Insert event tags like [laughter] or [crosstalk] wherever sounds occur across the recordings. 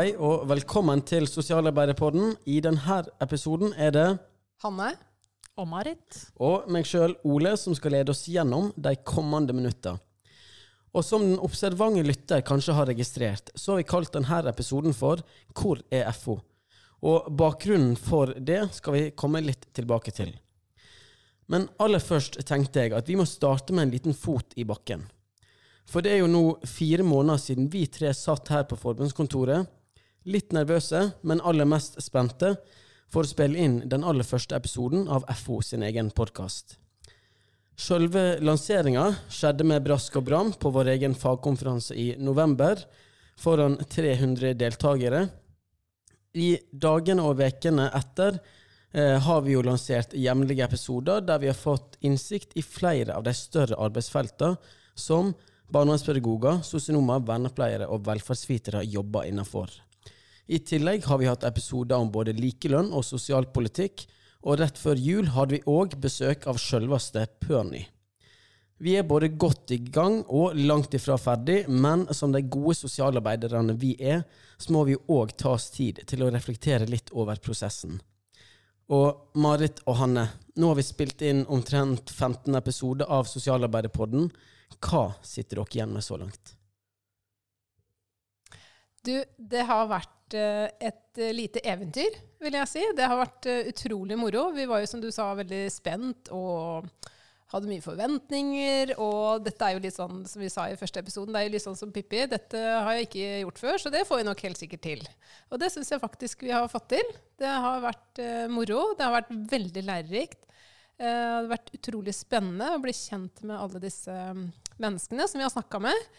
hei, og velkommen til Sosialarbeiderpodden. I denne episoden er det Hanne. Og Marit. og meg sjøl, Ole, som skal lede oss gjennom de kommende minutter. Og som den observante lytter kanskje har registrert, så har vi kalt denne episoden for Hvor er FO? Og bakgrunnen for det skal vi komme litt tilbake til. Men aller først tenkte jeg at vi må starte med en liten fot i bakken. For det er jo nå fire måneder siden vi tre satt her på forbundskontoret, litt nervøse, men aller mest spente, for å spille inn den aller første episoden av FO sin egen podkast. Selve lanseringa skjedde med brask og bram på vår egen fagkonferanse i november, foran 300 deltakere. I dagene og ukene etter eh, har vi jo lansert jevnlige episoder der vi har fått innsikt i flere av de større arbeidsfeltene som barnevernspedagoger, sosionomer, vernepleiere og velferdsvitere jobber innenfor. I tillegg har vi hatt episoder om både likelønn og sosialpolitikk, og rett før jul hadde vi òg besøk av sjølveste Pernie. Vi er både godt i gang og langt ifra ferdig, men som de gode sosialarbeiderne vi er, så må vi òg ta oss tid til å reflektere litt over prosessen. Og Marit og Hanne, nå har vi spilt inn omtrent 15 episoder av Sosialarbeiderpodden. Hva sitter dere igjen med så langt? Du, det har vært eh, et eh, lite eventyr, vil jeg si. Det har vært eh, utrolig moro. Vi var jo, som du sa, veldig spent og hadde mye forventninger. Og dette er jo litt sånn, som vi sa i første episoden, det er jo litt sånn som Pippi. Dette har jeg ikke gjort før, så det får vi nok helt sikkert til. Og det syns jeg faktisk vi har fått til. Det har vært moro. Det har vært veldig lærerikt. Det har vært utrolig spennende å bli kjent med alle disse mm, menneskene som vi har snakka med.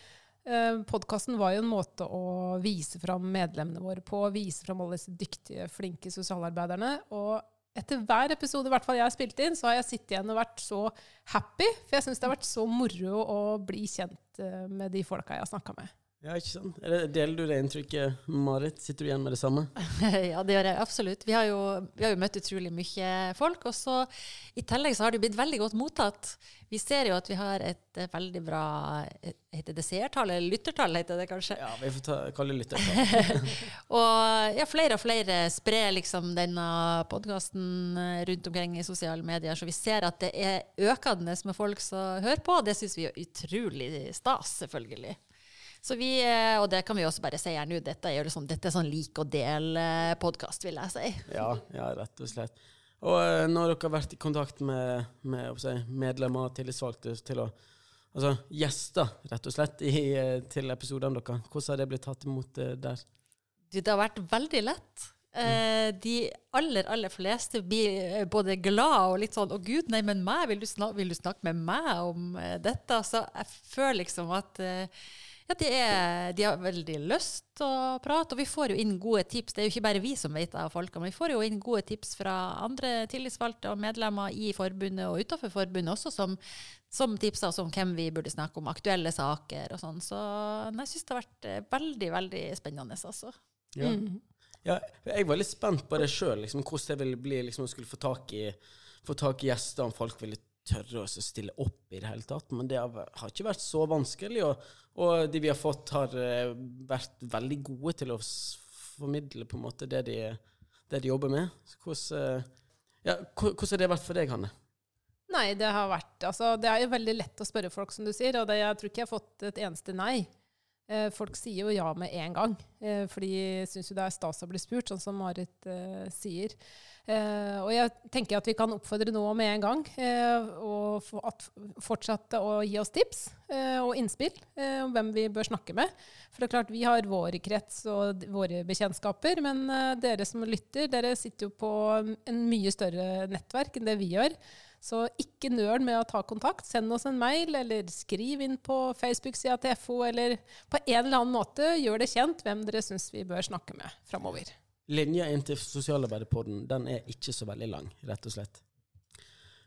Eh, Podkasten var jo en måte å vise fram medlemmene våre på. Vise fram alle disse dyktige, flinke sosialarbeiderne. Og etter hver episode hvert fall jeg har spilt inn, så har jeg sittet igjen og vært så happy. For jeg syns det har vært så moro å bli kjent eh, med de folka jeg har snakka med. Ja, ikke sant? Er Deler du det inntrykket, Marit? Sitter du igjen med det samme? [laughs] ja, det gjør jeg absolutt. Vi har, jo, vi har jo møtt utrolig mye folk. Og så i tillegg så har det jo blitt veldig godt mottatt. Vi ser jo at vi har et eh, veldig bra eh, Heter det seertall, eller lyttertall, heter det kanskje? Ja, vi får ta, kalle det lytter. [laughs] [laughs] Og ja, flere og flere sprer liksom denne podkasten rundt omkring i sosiale medier, så vi ser at det er økende med folk som hører på. og Det syns vi er utrolig stas, selvfølgelig. Så vi, eh, og det kan vi også bare si her nå, dette er jo liksom, dette er sånn lik og del-podkast, vil jeg si. Ja, ja, rett og slett. Og eh, når dere har vært i kontakt med, med si, medlemmer og tillitsvalgte til å Altså gjester, rett og slett, i, eh, til episodene deres, hvordan har det blitt tatt imot eh, der? Det har vært veldig lett. Eh, de aller, aller fleste blir eh, både glad og litt sånn 'Å, gud, nei, men meg? Vil du, snak vil du snakke med meg om eh, dette?' Så jeg føler liksom at eh, ja, de, er, de har veldig lyst til å prate, og vi får jo inn gode tips. Det er jo ikke bare vi som vet av folka, men vi får jo inn gode tips fra andre tillitsvalgte og medlemmer i forbundet og utenfor forbundet også, som, som tipser oss om hvem vi burde snakke om, aktuelle saker og sånn. Så nei, jeg syns det har vært eh, veldig, veldig spennende, altså. Ja. ja, jeg var litt spent på det sjøl, liksom, hvordan det ville bli liksom, å skulle få tak i, få tak i gjester, om folk ville tørre å stille opp i det hele tatt. Men det har, ikke vært så vanskelig, og, og de vi har fått, har eh, vært veldig gode til å formidle på en måte det de, det de jobber med. Hvordan, eh, ja, hvordan har det vært for deg, Hanne? Nei, det har vært Altså, det er jo veldig lett å spørre folk, som du sier, og det, jeg tror ikke jeg har fått et eneste nei. Eh, folk sier jo ja med en gang, eh, for de syns jo det er stas å bli spurt, sånn som Marit eh, sier. Og jeg tenker at vi kan oppfordre nå med en gang, og fortsette å gi oss tips og innspill om hvem vi bør snakke med. For det er klart, vi har vår krets og våre bekjentskaper, men dere som lytter, dere sitter jo på en mye større nettverk enn det vi gjør. Så ikke nøl med å ta kontakt. Send oss en mail, eller skriv inn på Facebook-sida til FO, eller på en eller annen måte gjør det kjent hvem dere syns vi bør snakke med framover. Linja inn til sosialarbeiderpodden den er ikke så veldig lang, rett og slett.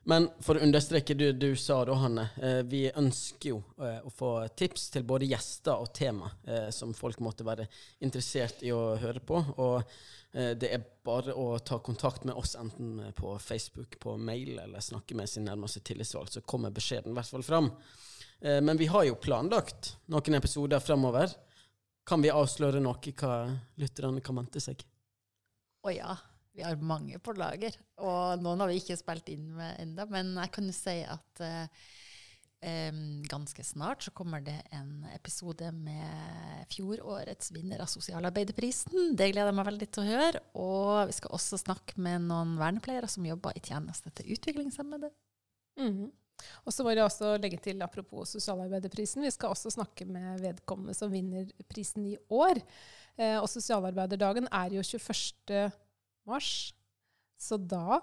Men for å understreke det du sa da, Hanne. Eh, vi ønsker jo eh, å få tips til både gjester og tema eh, som folk måtte være interessert i å høre på. Og det er bare å ta kontakt med oss enten på Facebook, på mail eller snakke med sin nærmeste tillitsvalgt, så kommer beskjeden i hvert fall fram. Men vi har jo planlagt noen episoder framover. kan vi avsløre noe hva lytterne kan vente seg? Å ja, vi har mange på lager. Og noen har vi ikke spilt inn med enda, men jeg kan jo si at eh, ganske snart så kommer det en episode med fjorårets vinner av Sosialarbeiderprisen. Det gleder jeg meg veldig til å høre. Og vi skal også snakke med noen vernepleiere som jobber i tjeneste til utviklingshemmede. Mhm. Og så må jeg også legge til, apropos sosialarbeiderprisen, vi skal også snakke med vedkommende som vinner prisen i år. Eh, og sosialarbeiderdagen er jo 21. mars, så da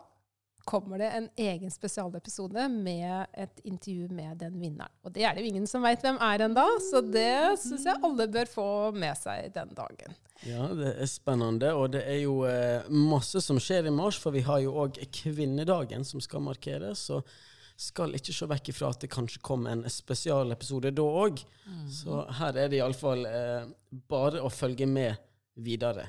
kommer det en egen spesialepisode med et intervju med den vinneren. Og det er det jo ingen som veit hvem er ennå, så det syns jeg alle bør få med seg den dagen. Ja, det er spennende, og det er jo eh, masse som skjer i mars, for vi har jo òg kvinnedagen som skal markeres. Så skal ikke se vekk ifra at det kanskje kommer en spesialepisode da òg. Så her er det iallfall eh, bare å følge med videre.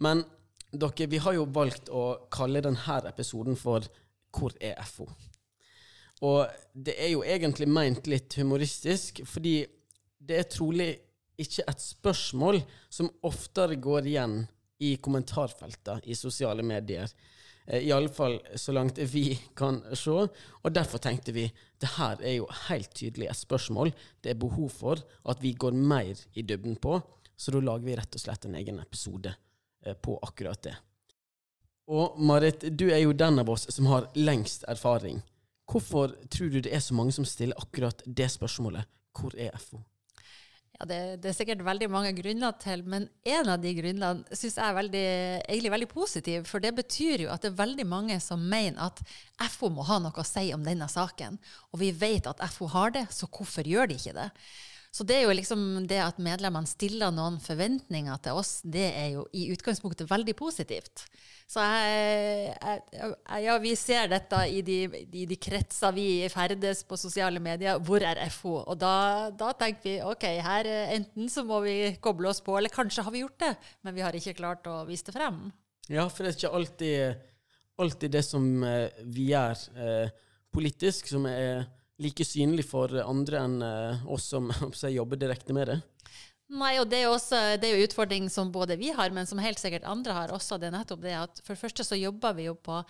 Men dere, vi har jo valgt å kalle denne episoden for Hvor er FO? Og det er jo egentlig meint litt humoristisk, fordi det er trolig ikke et spørsmål som oftere går igjen i kommentarfeltene i sosiale medier. Eh, I alle fall så langt vi kan se. Og derfor tenkte vi det her er jo helt tydelig et spørsmål det er behov for at vi går mer i dybden på. Så da lager vi rett og slett en egen episode på akkurat det. Og Marit, du er jo den av oss som har lengst erfaring. Hvorfor tror du det er så mange som stiller akkurat det spørsmålet? Hvor er FO? Ja, det, det er sikkert veldig mange grunner til, men en av de grunnene syns jeg er veldig, egentlig veldig positiv. For det betyr jo at det er veldig mange som mener at FO må ha noe å si om denne saken. Og vi vet at FO har det, så hvorfor gjør de ikke det? Så det er jo liksom det at medlemmene stiller noen forventninger til oss, det er jo i utgangspunktet veldig positivt. Så jeg, jeg, ja, vi ser dette i de, de kretser vi ferdes på sosiale medier. Hvor er FO? Og da, da tenker vi ok, her enten så må vi koble oss på, eller kanskje har vi gjort det, men vi har ikke klart å vise det frem. Ja, for det er ikke alltid, alltid det som eh, vi gjør eh, politisk, som er like synlig for andre enn eh, oss som [laughs] jobber direkte med det. Nei, og det er jo også det er jo utfordring som både vi har, men som helt sikkert andre har også. Det er nettopp det at for det første så jobber vi jo på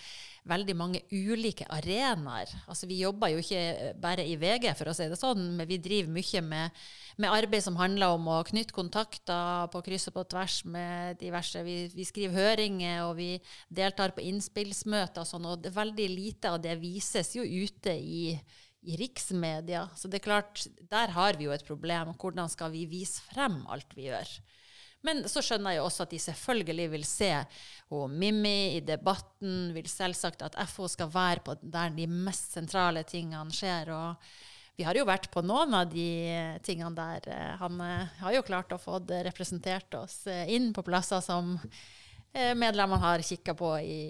veldig mange ulike arenaer. Altså vi jobber jo ikke bare i VG, for å si det sånn, men vi driver mye med, med arbeid som handler om å knytte kontakter på kryss og på tvers med diverse. Vi, vi skriver høringer, og vi deltar på innspillsmøter og sånn, og veldig lite av det vises jo ute i i riksmedia. Så det er klart, der har vi jo et problem. Hvordan skal vi vise frem alt vi gjør? Men så skjønner jeg jo også at de selvfølgelig vil se og Mimmi i debatten, vil selvsagt at FO skal være på der de mest sentrale tingene skjer. og vi har jo vært på noen av de tingene der. Han har jo klart å få representert oss inn på plasser som Eh, medlemmene har kikka på i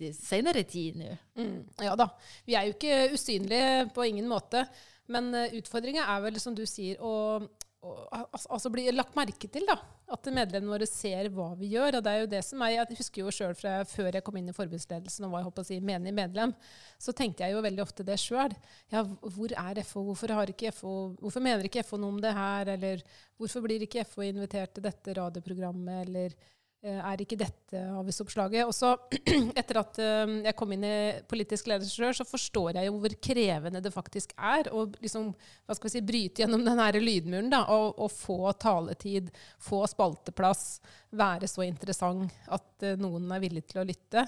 de senere tid nå. Mm, ja da. Vi er jo ikke usynlige på ingen måte. Men uh, utfordringa er vel, som du sier, å, å altså, bli lagt merke til. da. At medlemmene våre ser hva vi gjør. og det er jo det som er, Jeg husker jo sjøl fra før jeg kom inn i forbundsledelsen og var jeg håper å si, menig medlem, så tenkte jeg jo veldig ofte det sjøl. Ja, hvor er FO? Hvorfor, har ikke FO? hvorfor mener ikke FO noe om det her? Eller hvorfor blir ikke FO invitert til dette radioprogrammet? eller Eh, er ikke dette avisoppslaget? Og så, [clears throat] etter at eh, jeg kom inn i politisk ledersrør, så forstår jeg jo hvor krevende det faktisk er å liksom, hva skal vi si, bryte gjennom den her lydmuren da, og, og, få taletid, få spalteplass, være så interessant at uh, noen er villig til å lytte.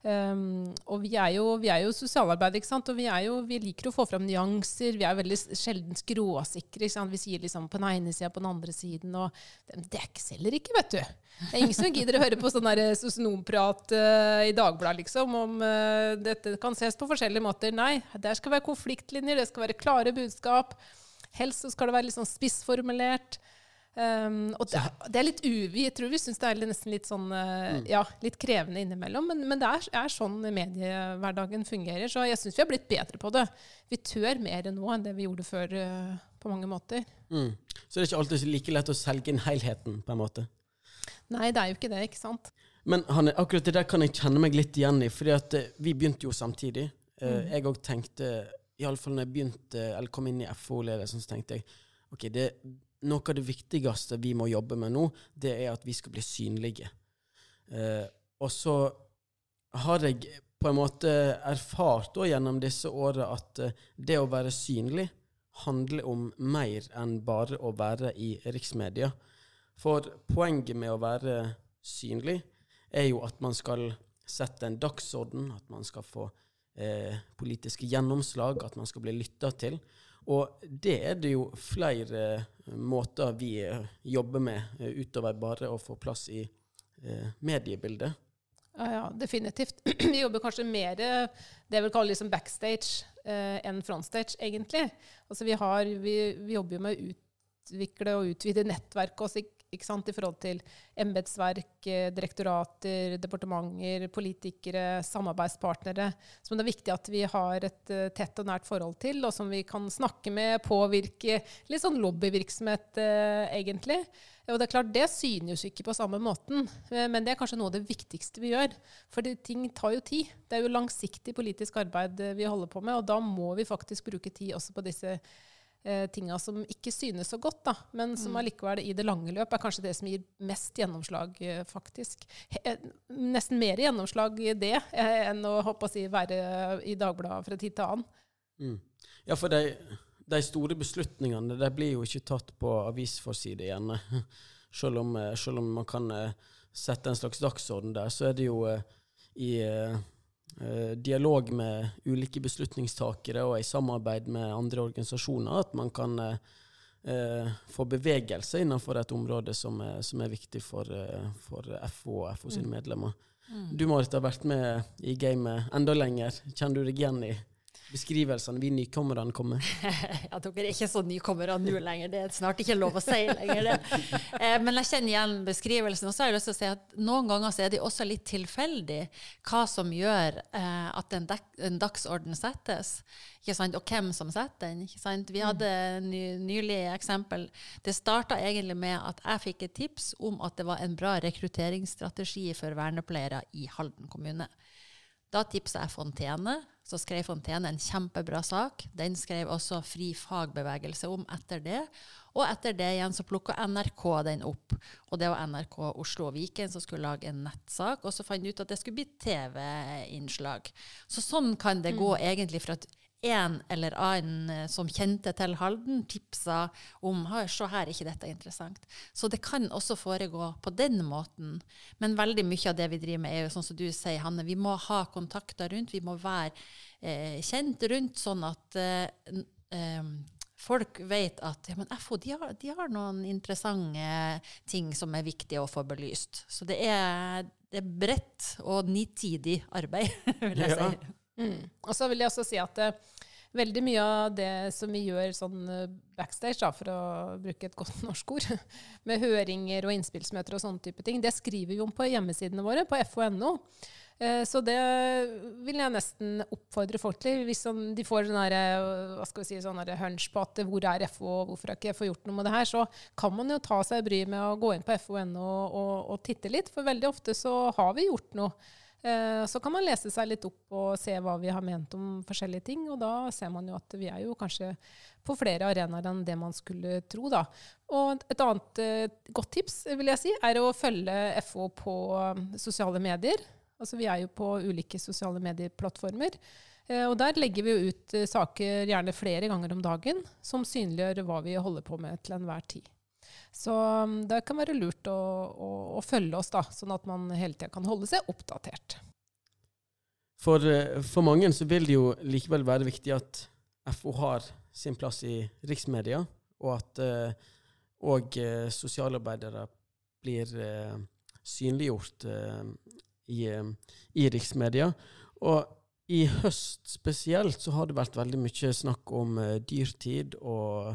Um, og vi er jo, jo sosialarbeidere, ikke sant? og vi, jo, vi, liker å få fram nyanser. Vi er veldig sjelden skråsikre. Vi sier liksom på den ene sida på den andre siden. Og det selger ikke, vet du. Det er ingen som gidder å høre på sånn sosionomprat uh, i Dagbladet liksom, om uh, dette kan ses på forskjellige måter. Nei, der skal være konfliktlinjer, det skal være klare budskap. Helst så skal det være litt sånn spissformulert. Um, og det, det, er litt uvi. Jeg tror vi syns det er nesten litt sånn uh, ja, litt krevende innimellom. Men, men det er, er, sånn mediehverdagen fungerer. Så jeg syns vi har blitt bedre på det. Vi tør mer nå enn det vi gjorde før uh, på mange måter. Mm. Så det er ikke alltid like lett å selge inn helheten, på en måte? Nei, det er jo ikke det, ikke sant. Men Hanne, akkurat det der kan jeg kjenne meg litt igjen i. fordi at uh, vi begynte jo samtidig. Mm. Jeg òg tenkte, iallfall når jeg begynte, eller kom inn i FO-ledelsen, så tenkte jeg ok, det noe av det viktigste vi må jobbe med nå, det er at vi skal bli synlige. Eh, og så har jeg på en måte erfart da, gjennom disse åra at eh, det å være synlig handler om mer enn bare å være i riksmedia. For poenget med å være synlig er jo at man skal sette en dagsorden, at man skal få eh, politiske gjennomslag, at man skal bli lytta til. Og det er det jo flere måter vi eh, jobber med eh, utover bare å få plass i eh, mediebildet. Ja, ja, definitivt. [clears throat] Vi jobber kanskje mer det jeg vil kalle liksom backstage enn frontstage, egentlig. Altså vi, har, vi, vi, jobber jo med å utvikle og utvide nettverket oss i forhold til embetsverk, eh, direktorater, departementer, politikere, samarbeidspartnere, som det er viktig at vi har et uh, tett og nært forhold til, og som vi kan snakke med, påvirke. Litt sånn lobbyvirksomhet, uh, egentlig. Og det er klart, det synes ikke på samme måten, men det er kanskje noe av det viktigste vi gjør. For ting tar jo tid. Det er jo langsiktig politisk arbeid vi holder på med, og da må vi faktisk bruke tid også på disse eh, tinga som ikke synes så godt, da, men som mm. allikevel i det lange løp er kanskje det som gir mest gjennomslag, eh, faktisk. He, eh, nesten mer gjennomslag i det eh, enn å håpe å si, være i Dagbladet fra tid til annen. Mm. Ja, for de, de, store beslutningene de blir jo ikke tatt på avisforside igjen. [laughs] Selv om, selv om man kan sette en slags dagsorden der, så er det jo i dialog med ulike beslutningstakere og i samarbeid med andre organisasjoner at man kan eh, eh få bevegelse innenfor et område som er, som er viktig for, eh, for, FO og FO sine mm. medlemmer. Mm. Du Marit, har vært med i gamet enda lenger. Kjenner du deg igjen i beskrivelsene vi nykommerne kommer [laughs] ja, dere er ikke så nykommere nå lenger. Det er snart ikke lov å si lenger. [laughs] Eh, men jeg kjenner igjen beskrivelsen. Og så har jeg lyst til å si at noen ganger så er det også litt tilfeldig hva som gjør eh, at en, en, dagsorden settes. Ikke sant? Og hvem som setter den. Ikke sant? Vi hadde ny, nylig eksempel. Det starta egentlig med at jeg fikk et tips om at det var en bra rekrutteringsstrategi for vernepleiere i Halden kommune. Da tipsa jeg Fontene. Så skrev Fontene en kjempebra sak. Den skrev også Fri fagbevegelse om etter det. Og etter det igjen så plukka NRK den opp. Og det var NRK Oslo og Viken som skulle lage en nettsak. Og så fant de ut at det skulle bli TV-innslag. Så sånn kan det gå mm. egentlig for at en eller annen eh, som kjente til Halden, tipsa om se her, er ikke dette er interessant. Så det kan også foregå på den måten. Men veldig mye av det vi driver med, er jo sånn som du sier, Hanne, vi må ha kontakter rundt. Vi må være eh, kjent rundt, sånn at eh, eh, folk vet at ja, men FO de har, de har, noen interessante ting som er viktige å få belyst. Så det er, det er bredt og nitidig arbeid, [laughs] vil jeg ja. si. Mm. Og så vil jeg også si at uh, veldig mye av det som vi gjør sånn uh, backstage, da, for å bruke et godt [laughs] norsk ord, med høringer og innspillsmøter og sånne type ting, det skriver vi om på hjemmesidene våre, på fo.no. Uh, så det vil jeg nesten oppfordre folk til. Hvis sånn, de får sånn hva skal vi si, sånn hunch på at hvor er FO, og hvorfor har ikke FO gjort noe med det her, så kan man jo ta seg bryet med å gå inn på fo.no og, og, og titte litt. For veldig ofte så har vi gjort noe. Eh, så kan man lese seg litt opp og se hva vi har ment om forskjellige ting. Og da ser man jo at vi er jo kanskje på flere arenaer enn det man skulle tro. da. Og et annet uh, godt tips vil jeg si, er å følge FO på um, sosiale medier. Altså Vi er jo på ulike sosiale medieplattformer. Og der legger vi jo ut saker gjerne flere ganger om dagen som synliggjør hva vi holder på med til enhver tid. Så um, det kan være lurt å, å, å følge oss, da, sånn at man hele tida kan holde seg oppdatert. For, eh, for, mange så vil det jo likevel være viktig at FO har sin plass i riksmedia, og at uh, og uh, sosialarbeidere blir eh, synliggjort i, i, riksmedia. Og i høst spesielt så har det vært veldig mye snakk om dyrtid og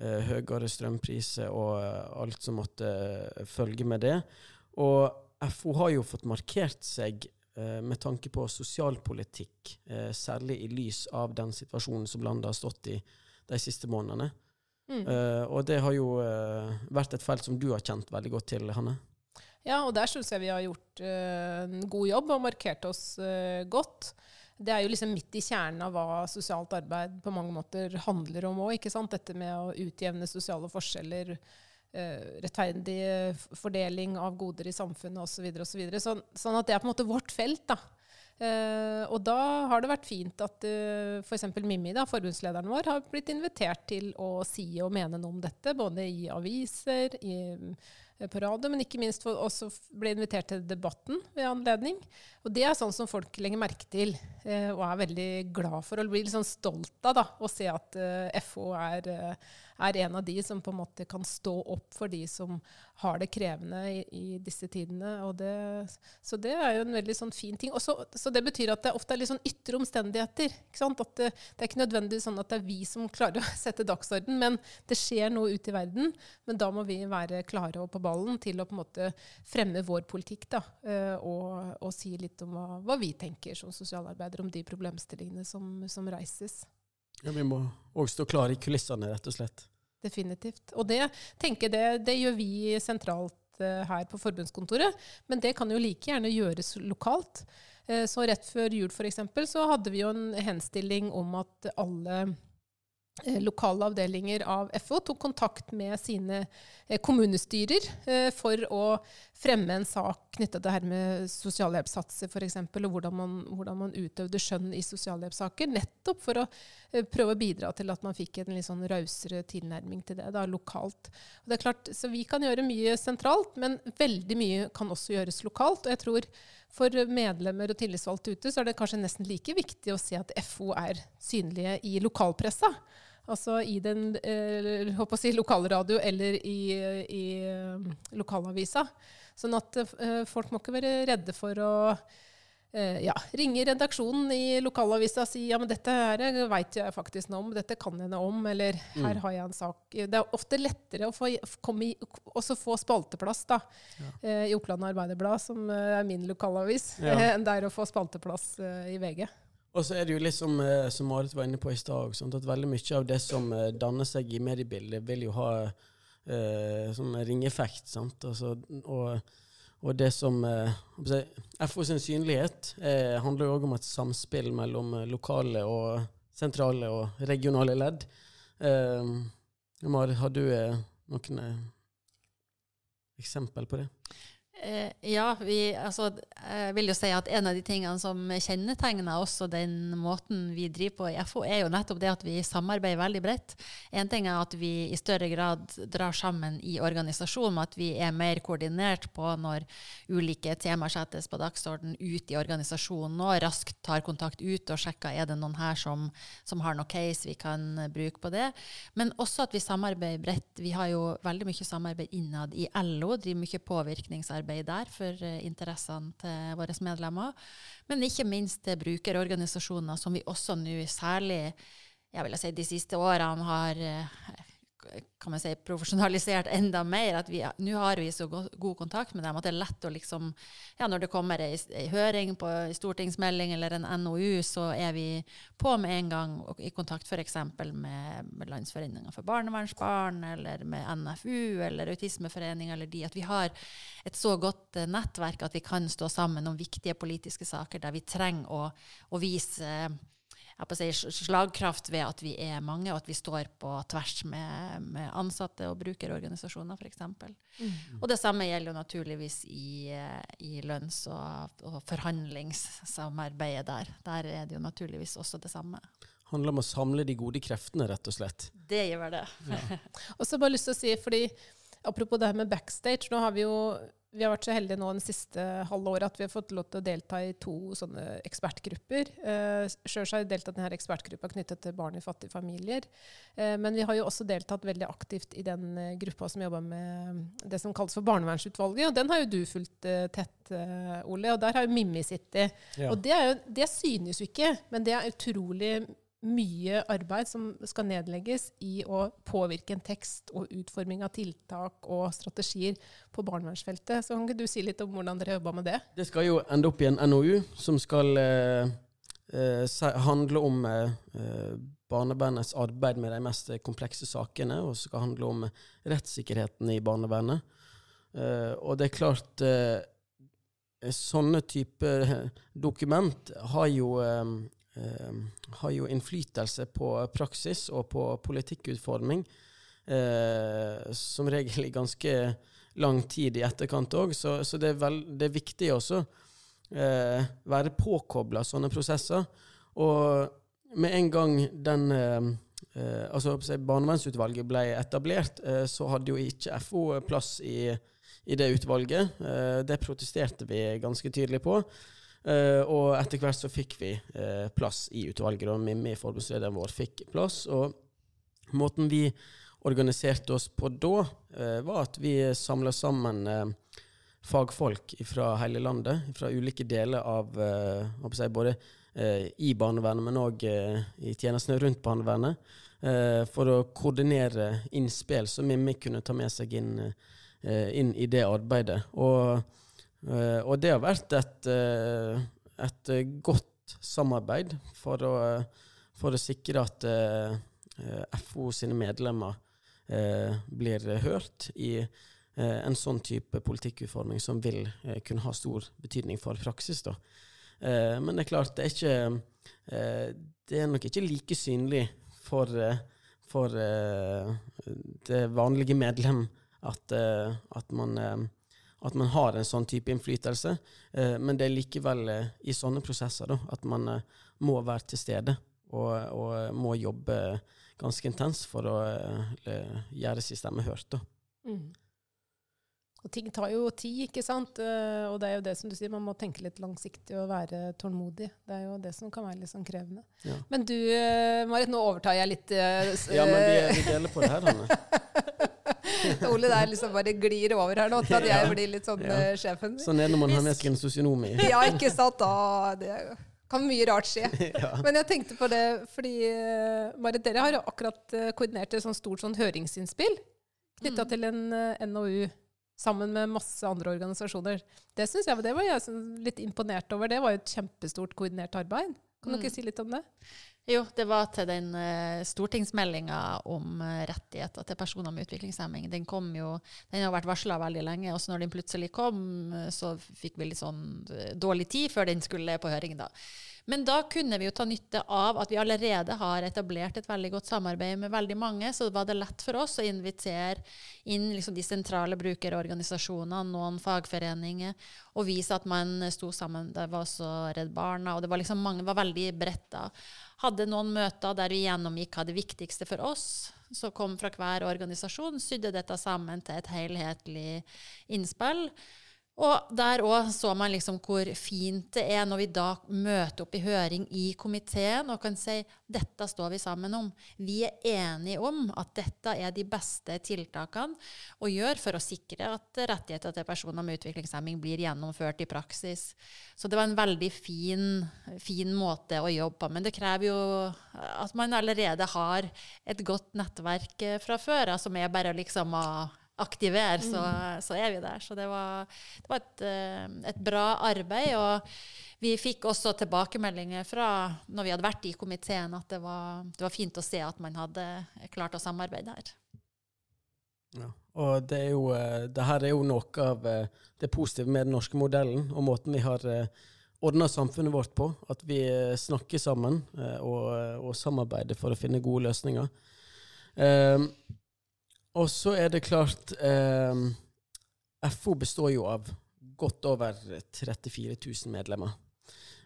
eh, høyere strømpriser og eh, alt som måtte eh, følge med det. Og FO har jo fått markert seg eh, med tanke på sosialpolitikk, eh, særlig i lys av den situasjonen som landet har stått i de siste månedene. Mm. Uh, og det har jo vært et felt som du har kjent veldig godt til, Hanne. Ja, og der syns jeg vi har gjort en god jobb og markert oss godt. Det er jo liksom midt i kjernen av hva sosialt arbeid på mange måter handler om òg. Dette med å utjevne sosiale forskjeller, eh, rettferdig fordeling av goder i samfunnet osv. Så så sånn, sånn at det er på en måte vårt felt. da. Uh, og da har det vært fint at uh, f.eks. Mimmi, da, forbundslederen vår, har blitt invitert til å si og mene noe om dette, både i aviser, i Eh, på radio, men ikke minst for også ble invitert til debatten ved anledning. Og det er sånn som folk legger merke til eh, og er veldig glad for og blir litt sånn stolt av da, å se at eh, FO er, er, en av de som på en måte kan stå opp for de som har det krevende i, i disse tidene. Det, så det er jo en veldig sånn fin ting. Også, så det betyr at det ofte er litt sånn ytre omstendigheter. At det, det, er ikke nødvendigvis sånn at det er vi som klarer å [laughs] sette dagsorden, men det skjer noe ute i verden. Men da må vi være klare og på ballen til å på en måte fremme vår politikk da, eh, og, og si litt om hva, hva, vi tenker som sosialarbeidere om de problemstillingene som, som reises. Ja, Vi må òg stå klar i kulissene, rett og slett. Definitivt. Og det, tenker det, det gjør vi sentralt uh, her på forbundskontoret, men det kan jo like gjerne gjøres lokalt. Uh, så rett før jul f.eks. så hadde vi jo en henstilling om at alle Eh, lokale avdelinger av FO tok kontakt med sine eh, kommunestyrer eh, for å fremme en sak knytta til det her med sosialhjelpssatser f.eks., og hvordan man, hvordan man, utøvde skjønn i sosialhjelpssaker. Nettopp for å prøve å bidra til at man fikk en litt sånn rausere tilnærming til det da, lokalt. Det er klart, Så vi kan gjøre mye sentralt, men veldig mye kan også gjøres lokalt. og jeg tror for medlemmer og tillitsvalgte ute så er det kanskje nesten like viktig å se at FO er synlige i lokalpressa. Altså i den eh, si, lokalradio eller i, i um, lokalavisa. Sånn at eh, folk må ikke være redde for å eh, ja, ringe redaksjonen i lokalavisa og si ja, men dette her veit jeg faktisk noe om, dette kan jeg noe om, eller her mm. har jeg en sak. Det er ofte lettere å få, i, også få spalteplass da, ja. eh, i Oppland Arbeiderblad, som eh, er min lokalavis, ja. [laughs] enn det er å få spalteplass eh, i VG. Og så er det jo litt som, eh, som Marit var inne på i stad, at veldig mye av det som eh, danner seg i mediebildet, vil jo ha eh, sånn ringeffekt. sant? Altså, og, og, det som eh, FO sin synlighet eh, handler jo òg om et samspill mellom eh, lokale og sentrale og regionale ledd. Marit, har du noen eksempel på det? Eh, ja, vi, altså, jeg vil jo si at en av de tingene som kjennetegner også den måten vi driver på i FO, er jo nettopp det at vi samarbeider veldig bredt. En ting er at vi i større grad drar sammen i organisasjonen, at vi er mer koordinert på når ulike temaer settes på dagsorden ut i organisasjonen, og raskt tar kontakt ut og sjekker er det noen her som, som har noe case vi kan bruke på det. Men også at vi samarbeider bredt. Vi har jo veldig mye samarbeid innad i LO, driver mye påvirkningsarbeid arbeid der for eh, interessene til våre medlemmer. Men ikke minst til brukerorganisasjoner, som vi også nå særlig jeg vil si, de siste årene har eh, kan man si, profesjonalisert enda [laughs] mer. at Nå har vi så god, kontakt med dem at det er lett å liksom ja, Når det kommer ei, ei høring på ei stortingsmelding eller en NOU, så er vi på med en gang og i kontakt f.eks. Med, med Landsforeninga for barnevernsbarn eller med NFU eller Autismeforening eller de. At vi har et så godt uh, nettverk at vi kan stå sammen om viktige politiske saker der vi trenger å, å vise si, slagkraft ved at vi er mange, og at vi står på tvers med, med ansatte og brukerorganisasjoner, f.eks. Mm. Og det samme gjelder jo naturligvis i, i lønns- og, og forhandlingssamarbeidet der. Der er det jo naturligvis også det samme Det handler om å samle de gode kreftene, rett og slett. Det gjør det. Ja. [laughs] og så bare lyst til å si, fordi Apropos det her med backstage. nå har vi jo vi har vært så heldige nå den siste halve året at vi har fått lov til å delta i to sånne ekspertgrupper. Eh, Sjøl har jeg deltatt i denne ekspertgruppa knyttet til barn i fattige familier. Eh, men vi har jo også deltatt veldig aktivt i den eh, gruppa som jobber med det som kalles for Barnevernsutvalget. Og den har jo du fulgt eh, tett, eh, Ole. Og der har jo Mimmi sittet. Ja. Og det, jo, det synes jo ikke, men det er utrolig mye arbeid som skal nedlegges i å påvirke en tekst og utforming av tiltak og strategier på barnevernsfeltet. Så kan ikke du si litt om hvordan dere jobba med det? Det skal jo ende opp i en NOU som skal eh, eh, handle om eh, barnevernets arbeid med de mest komplekse sakene, og skal handle om rettssikkerheten i barnevernet. Eh, og det er klart eh, sånne typer dokument har jo, eh, har jo innflytelse på praksis og på politikkutforming. Eh, som regel i ganske lang tid i etterkant òg, så, så det, er vel, det, er viktig også eh, være påkobla sånne prosesser. Og med en gang den eh, eh altså Barnevernsutvalget ble etablert, eh, så hadde jo ikke FO plass i i det utvalget. Eh, det protesterte vi ganske tydelig på. Eh, og etter hvert så fikk vi uh, plass i utvalget, og Mimmi, forbundslederen vår, fikk plass. Og måten vi organiserte oss på da, var at vi samla sammen fagfolk fra hele landet, fra ulike deler av si, både i barnevernet, men òg i tjenestene rundt barnevernet, for å koordinere innspill som Mimmi kunne ta med seg inn inn i det arbeidet. Og, og det har vært et, eh, et godt samarbeid for å, for å sikre at FO sine medlemmer blir hørt i en sånn type politikkutforming som vil kunne ha stor betydning for praksis. Da. men det er klart, det er ikke Det er nok ikke like synlig for, for det vanlige medlem at, at, man, at, man, har en sånn type innflytelse. Uh, men det er likevel i sånne prosesser da, at man må være til stede og, og, må jobbe ganske intenst for å gjøre sin stemme hørt. Mm. Og ting tar jo tid, ikke sant. Og det er jo det som du sier, man må tenke litt langsiktig og være tålmodig. Det er jo det som kan være litt sånn krevende. Ja. Men du Marit, nå overtar jeg litt. ja, men vi, vi deler på det her, Hanne. [laughs] [laughs] Ole der liksom bare glir over her nå, til at jeg blir litt sånn ja. uh, sjefen. Sånn er det når man har med seg en sosionom i. [laughs] ja, ikke sant. Da det kan mye rart skje. [laughs] ja. Men jeg tenkte på det fordi uh, Marit, dere har jo akkurat uh, koordinert et sånt stort sånn høringsinnspill knytta mm. til en uh, NOU sammen med masse andre organisasjoner. Det synes jeg, det var jeg litt imponert over. Det var jo et kjempestort koordinert arbeid. Kan mm. dere si litt om det? Jo, det var til den uh, stortingsmeldinga om uh, rettigheter til personer med utviklingshemming. Den kom jo, den har vært varsla veldig lenge, og så når den plutselig kom, uh, så fikk vi litt sånn dårlig tid før den skulle på høring. da. Men da kunne vi jo ta nytte av at vi allerede har etablert et veldig godt samarbeid med veldig mange, så var det lett for oss å invitere inn liksom de sentrale brukerorganisasjonene, noen fagforeninger, og vise at man sto sammen. Det var også Redd Barna, og det var liksom mange, var veldig bredt da. Hadde noen møter der vi gjennomgikk hva det viktigste for oss, som kom fra hver organisasjon, sydde dette sammen til et helhetlig innspill. Og der òg så man liksom hvor fint det er når vi da møter opp i høring i komiteen og kan si dette står vi sammen om. Vi er enige om at dette er de beste tiltakene å gjøre for å sikre at rettigheter til personer med utviklingshemming blir gjennomført i praksis. Så det var en veldig fin, fin måte å jobbe på. Men det krever jo at man allerede har et godt nettverk fra før, som er bare liksom å aktivere, så, mm. så, er vi der. Så det var, det var et, eh, et, bra arbeid. Og vi fikk også tilbakemeldinger fra når vi hadde vært i komiteen, at det var, det var fint å se at man hadde klart å samarbeide her. Ja. Og det, er jo, eh, det her er jo noe av eh, det positive med den norske modellen, og måten vi har ordna samfunnet vårt på. At vi snakker sammen og, og samarbeider for å finne gode løsninger. Um, og så er det klart eh, FO består jo av godt over 34 000 medlemmer.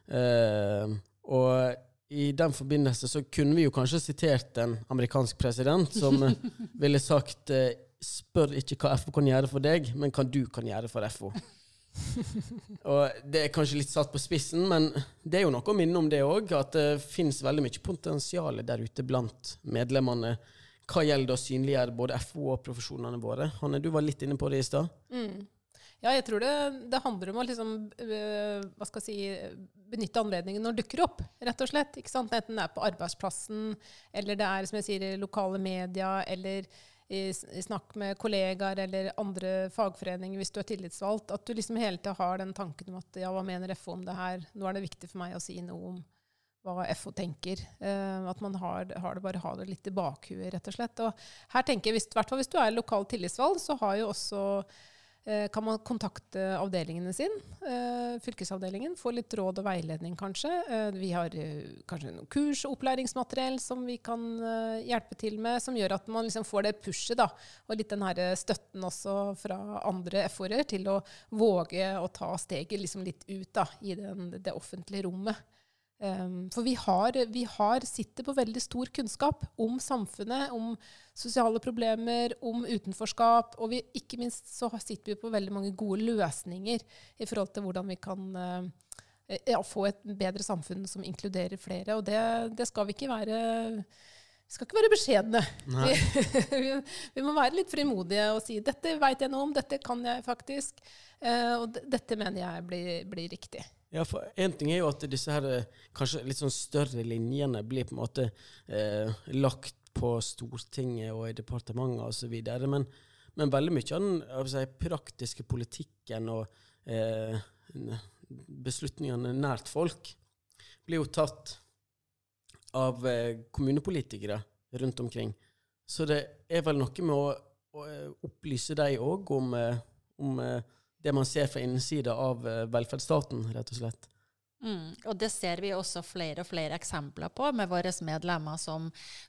Eh, og i den forbindelse så kunne vi jo kanskje sitert en amerikansk president som [laughs] ville sagt eh, Spør ikke hva FO kan gjøre for deg, men hva du kan gjøre for FO. [laughs] og Det er kanskje litt satt på spissen, men det er jo noe å minne om det òg. At det finnes veldig mye potensial der ute blant medlemmene hva gjelder å synliggjøre både FO og profesjonene våre. Hanne, du var litt inne på det i stad. Mm. Ja, jeg tror det, det handler om å liksom, jeg si, benytte anledningen når det dukker opp, rett og slett. Enten det er på arbeidsplassen, eller det er som jeg sier, lokale media, eller i, i snakk med kollegaer eller andre fagforeninger hvis du er tillitsvalgt. At du liksom hele tida har den tanken om at ja, hva mener FO om det her? Nå er det viktig for meg å si noe om hva FO tenker. Uh, at man har, har, det, bare har det litt i bakhuet, rett og slett. Og her tenker jeg, hvert hvis du er lokal tillitsvalgt, så har jo også uh, kan man kontakte avdelingene sin, uh, fylkesavdelingen, få litt råd og veiledning kanskje. Eh, vi har kanskje noen kurs og opplæringsmateriell som vi kan hjelpe til med, som gjør at man liksom får det pushet da, og litt den her støtten også fra andre FO-er til å våge å ta steget liksom litt ut da, i den, det offentlige rommet. Um, for vi, har, vi har, sitter på veldig stor kunnskap om samfunnet, om sosiale problemer, om utenforskap. Og vi, ikke minst så sitter vi på veldig mange gode løsninger i forhold til hvordan vi kan uh, ja, få et bedre samfunn som inkluderer flere. Og det, det skal vi ikke være vi skal ikke være beskjedne. [laughs] Vi, vi, må være litt frimodige og si 'dette veit jeg noe om, dette kan jeg faktisk', uh, og dette mener jeg blir, blir riktig. Ja, for Én ting er jo at disse her eh, kanskje litt sånn større linjene blir på en måte eh, lagt på Stortinget og i departementet osv. Men, men veldig mye av den si, praktiske politikken og eh, beslutningene nært folk blir jo tatt av eh, kommunepolitikere rundt omkring. Så det er vel noe med å, å eh, opplyse dem òg om, eh, om det man ser fra innsida av eh, velferdsstaten, rett og slett. Mm, og det ser vi også flere og flere eksempler på med våre medlemmer som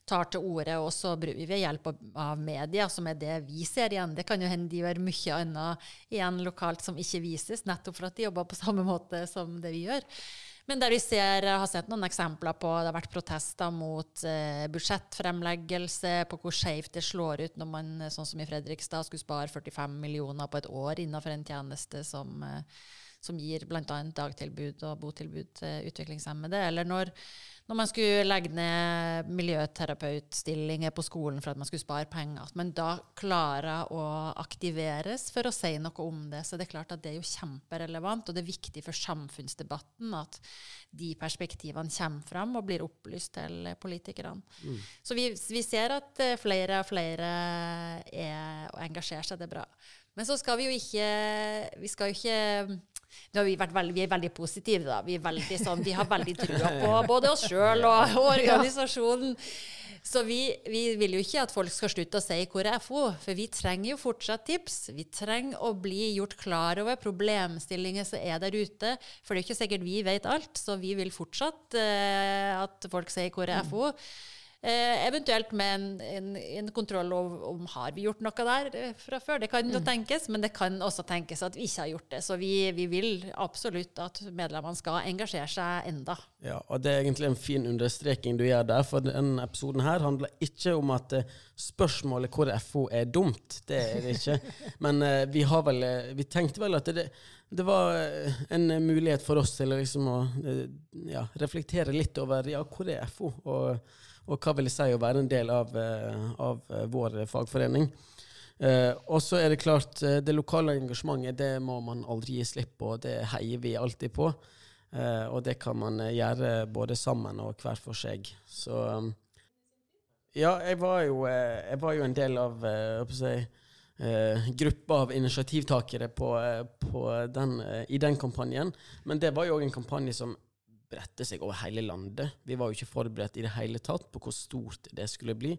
tar til orde, bruker vi hjelp av media, som er det vi ser igjen. Det kan jo hende de gjør mye annet igjen lokalt som ikke vises, nettopp for at de jobber på samme måte som det vi gjør. Men der vi ser, har sett noen eksempler på det har vært protester mot eh, budsjettfremleggelse, på hvor skjevt det slår ut når man, sånn som i Fredrikstad, skulle spare 45 millioner på et år innenfor en tjeneste som, eh, som gir bl.a. dagtilbud og botilbud til utviklingshemmede. Eller når når man skulle legge ned miljøterapeutstillinger på skolen for at man skulle spare penger, at man da klarer å aktiveres for å si noe om det. Så det er klart at det er jo kjemperelevant, og det er viktig for samfunnsdebatten at de perspektivene kommer fram og blir opplyst til politikerne. Mm. Så vi, vi, ser at eh, flere og flere er, og engasjerer seg. Det er bra. Men så skal vi jo ikke Vi skal jo ikke vi, veldig, vi er veldig positive, da. Vi, veldig, sånn, vi har veldig trua på både oss sjøl og, og organisasjonen. Så vi, vi, vil jo ikke at folk skal slutte å si hvor er FO, for vi trenger jo fortsatt tips. Vi trenger å bli gjort klar over problemstillinger som er der ute. For det er ikke sikkert vi vet alt, så vi vil fortsatt eh, at folk sier hvor er FO. Eh, eventuelt med en, en, en kontroll om, om har vi gjort noe der eh, fra før. Det kan jo mm. tenkes, men det kan også tenkes at vi ikke har gjort det. Så vi, vi vil absolutt at medlemmene skal engasjere seg enda. Ja, og Det er egentlig en fin understreking du gjør der, for denne episoden her handler ikke om at uh, spørsmålet hvor FO er dumt. Det er det ikke. [laughs] Men eh, vi, har vel, uh, vi tenkte vel at det, det var en mulighet for oss til liksom å ja, reflektere litt over ja, hvor er FO. og og hva vil det si å være en del av, eh, av eh, vår fagforening. Uh, og så er det klart, det lokale engasjementet det må man aldri gi slipp på. Det heier vi alltid på. Uh, og det kan man gjøre både sammen og hver for seg. Så Ja, jeg var, jo, jeg var jo, en del av si, uh, gruppa av initiativtakere på, på den, i den kampanjen. Men det var jo òg en kampanje som brette seg over hele landet. Vi var jo ikke forberedt i det hele tatt på hvor stort det skulle bli.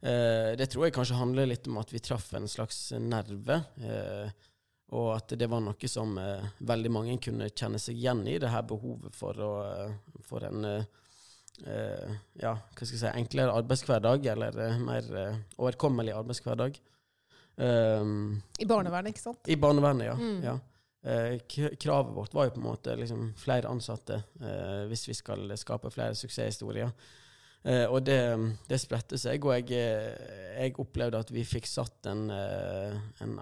Eh, det tror jeg kanskje handler litt om at vi traff en slags nerve. Eh, og at det var noe som eh, veldig mange kunne kjenne seg igjen i, det her behovet for, å, for en eh, ja, hva skal jeg si, enklere arbeidshverdag, eller eh, mer eh, overkommelig arbeidshverdag. I barnevernet, ikke sant? I barnevernet, ja. Mm. ja. Eh, kravet vårt var jo på en måte liksom flere ansatte eh, hvis vi skal skape flere suksesshistorier. Eh, og det, det spredte seg, og jeg, jeg, opplevde at vi fikk satt en, en,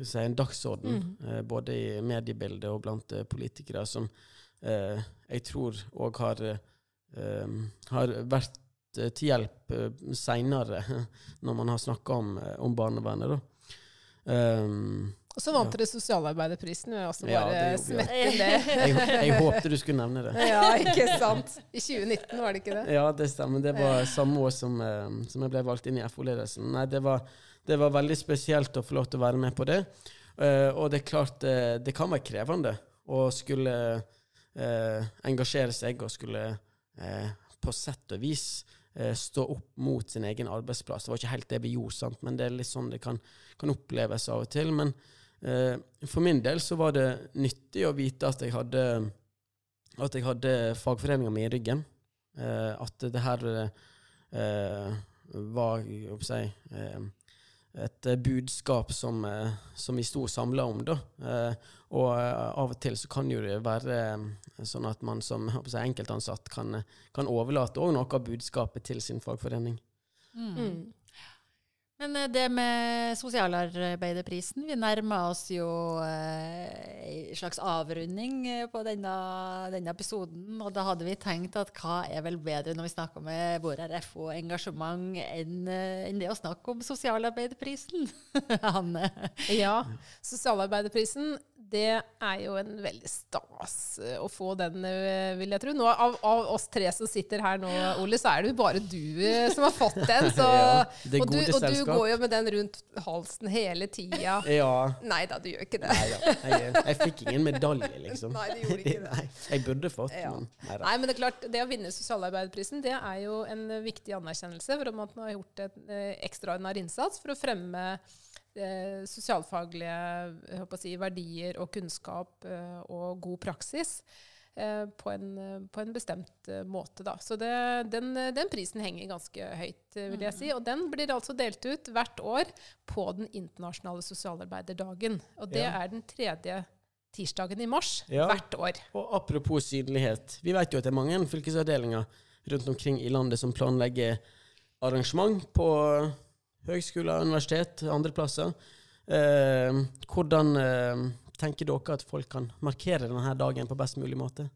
si, en dagsorden, mm. både i mediebildet og blant politikere, som jeg tror òg har, har vært til hjelp seinere, [laughs] når man har snakka om, om barnevernet. da. Um, og så vant dere sosialarbeiderprisen. Jeg også bare ja, smette det. [laughs] jeg, jeg [laughs] håpte du skulle nevne det. ja, ikke sant. [laughs] I 2019, var det ikke det? Ja, det stemmer. Det var samme år som, eh, som jeg ble valgt inn i FO-ledelsen. Nei, det var, det var, veldig spesielt å få lov til å være med på det. Uh, og det er klart, uh, det kan være krevende å skulle uh, engasjere seg og skulle på sett og vis eh, stå opp mot sin egen arbeidsplass. Det var ikke helt det vi gjorde, sant? men det er litt sånn det kan, kan oppleves av og til. Men eh, for min del så var det nyttig å vite at jeg hadde, at jeg hadde fagforeninga mi i ryggen. Eh, at det her eh, var jeg si, eh, et budskap som, eh, som vi sto samla om. da. Eh, og av og til så kan jo det være sånn at man som si, enkeltansatt kan, kan overlate noe av budskapet til sin fagforening. Mm. Men eh, det med sosialarbeiderprisen Vi nærmer oss jo eh, en slags avrunding eh, på denne, denne, episoden. Og da hadde vi tenkt at hva er vel bedre når vi snakker med vår RFO engasjement, enn, enn det å snakke om sosialarbeiderprisen? [laughs] Hanne? Ja. Sosialarbeiderprisen det er jo en veldig stas eh, å få den, eh, vil jeg tro. Nå, av, av, oss tre som sitter her nå, Ole, så er det jo bare du eh, som har fått den. Så, [laughs] ja, og, du, og, du, går jo med den rundt halsen hele tida. [laughs] Ja. Nei da, du gjør ikke det. Nei, jeg, jeg, fikk ingen medalje, liksom. Nei, du gjorde ikke [laughs] det. Nei, jeg burde fått ja. men nei, nei, men det er klart, det å vinne sosialarbeiderprisen, det er jo en viktig anerkjennelse for at man har gjort en ekstraordinær innsats for å fremme eh, sosialfaglige si, verdier og kunnskap eh, og god praksis eh, på, en, på, en, bestemt eh, måte. Da. Så det, den, den, prisen henger ganske høyt, eh, vil jeg si. Mm. Og den blir altså delt ut hvert år på den internasjonale sosialarbeiderdagen. Og det ja. er den tredje tirsdagen i mars ja. hvert år. Og apropos synlighet. Vi vet jo at det er mange fylkesavdelinger rundt omkring i landet som planlegger arrangement på høgskoler, universitet, andre plasser. Eh, hvordan eh, tenker dere at folk kan markere denne dagen på best mulig måte?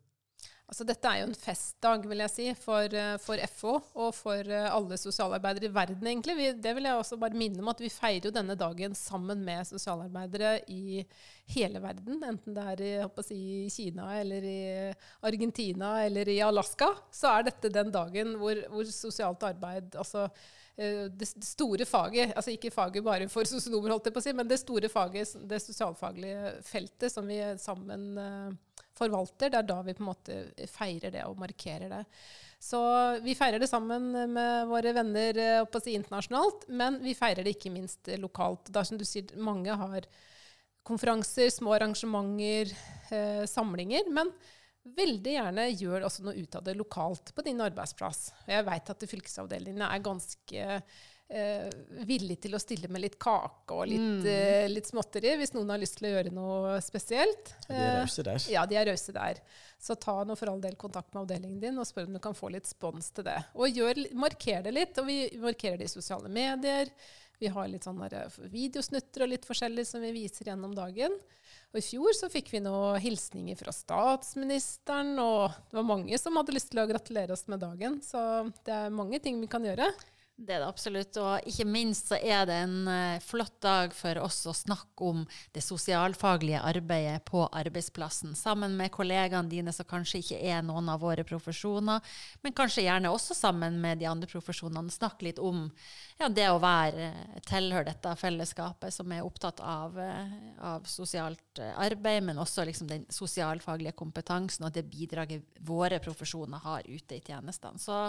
Altså, dette er jo en festdag, vil jeg si, for, eh, for FO og for eh, alle sosialarbeidere i verden, egentlig. Vi, det vil jeg også bare minne om at vi feirer jo denne dagen sammen med sosialarbeidere i hele verden. Enten det er i si, Kina eller i Argentina eller i Alaska, så er dette den dagen hvor, hvor sosialt arbeid altså det store faget, altså ikke faget bare for sosionomer, holdt jeg på å si, men det store faget, det sosialfaglige feltet som vi sammen uh, forvalter, det er da vi på en måte feirer det og markerer det. Så vi feirer det sammen med våre venner å si, internasjonalt, men vi feirer det ikke minst lokalt. Da som du sier, mange har konferanser, små arrangementer, samlinger. men veldig gjerne gjør også noe ut av det lokalt på din arbeidsplass. Jeg veit at fylkesavdelingene er ganske eh, villige til å stille med litt kake og litt, mm. eh, litt, småtteri hvis noen har lyst til å gjøre noe spesielt. De er rause der. Ja, de er rause der. Så ta nå for all del kontakt med avdelingen din og spør om du kan få litt spons til det. Og gjør, marker det litt. Og vi markerer det i sosiale medier. Vi har litt sånne videosnutter og litt forskjellig som vi viser gjennom dagen. Og I fjor så fikk vi noen hilsninger fra statsministeren, og det var mange som hadde lyst til å gratulere oss med dagen. Så det er mange ting vi kan gjøre. Det er det absolutt. Og ikke minst så er det en uh, flott dag for oss å snakke om det sosialfaglige arbeidet på arbeidsplassen. Sammen med kollegaene dine som kanskje ikke er noen av våre profesjoner, men kanskje gjerne også sammen med de andre profesjonene. Snakke litt om ja, det å være, uh, tilhøre dette fellesskapet som er opptatt av, uh, av sosialt arbeid, men også liksom den sosialfaglige kompetansen og det bidraget våre profesjoner har ute i tjenestene. Så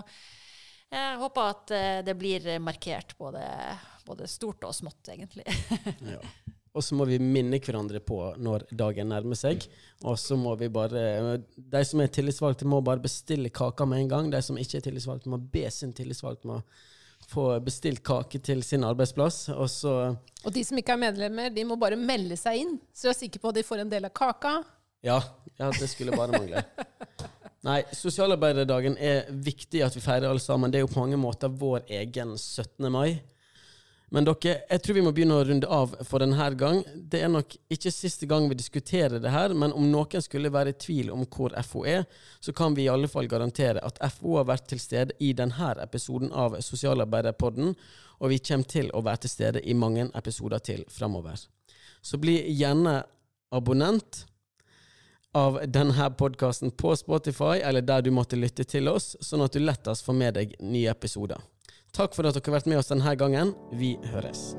jeg håper at eh, det blir markert både, både stort og smått, egentlig. [laughs] ja. Og så må vi minne hverandre på når dagen nærmer seg. Og så må vi bare De som er tillitsvalgte, må bare bestille kaka med en gang. De som ikke er tillitsvalgte, må be sin tillitsvalgte om å få bestilt kake til sin arbeidsplass. Og, så og de som ikke er medlemmer, de må bare melde seg inn, så jeg er sikker på at de får en del av kaka. Ja, ja det skulle bare mangle. [laughs] Nei, sosialarbeiderdagen er viktig at vi feirer alle sammen. Det er jo på mange måter vår egen 17. mai. Men dere, jeg tror vi må begynne å runde av for denne gang. Det er nok ikke siste gang vi diskuterer det her, men om noen skulle være i tvil om hvor FO er, så kan vi i alle fall garantere at FO har vært til stede i denne episoden av Sosialarbeiderpodden, og vi kommer til å være til stede i mange episoder til framover. Så bli gjerne abonnent av denne podkasten på Spotify eller der du måtte lytte til oss, sånn at du lettest får med deg nye episoder. Takk for at dere har vært med oss denne gangen. Vi høres.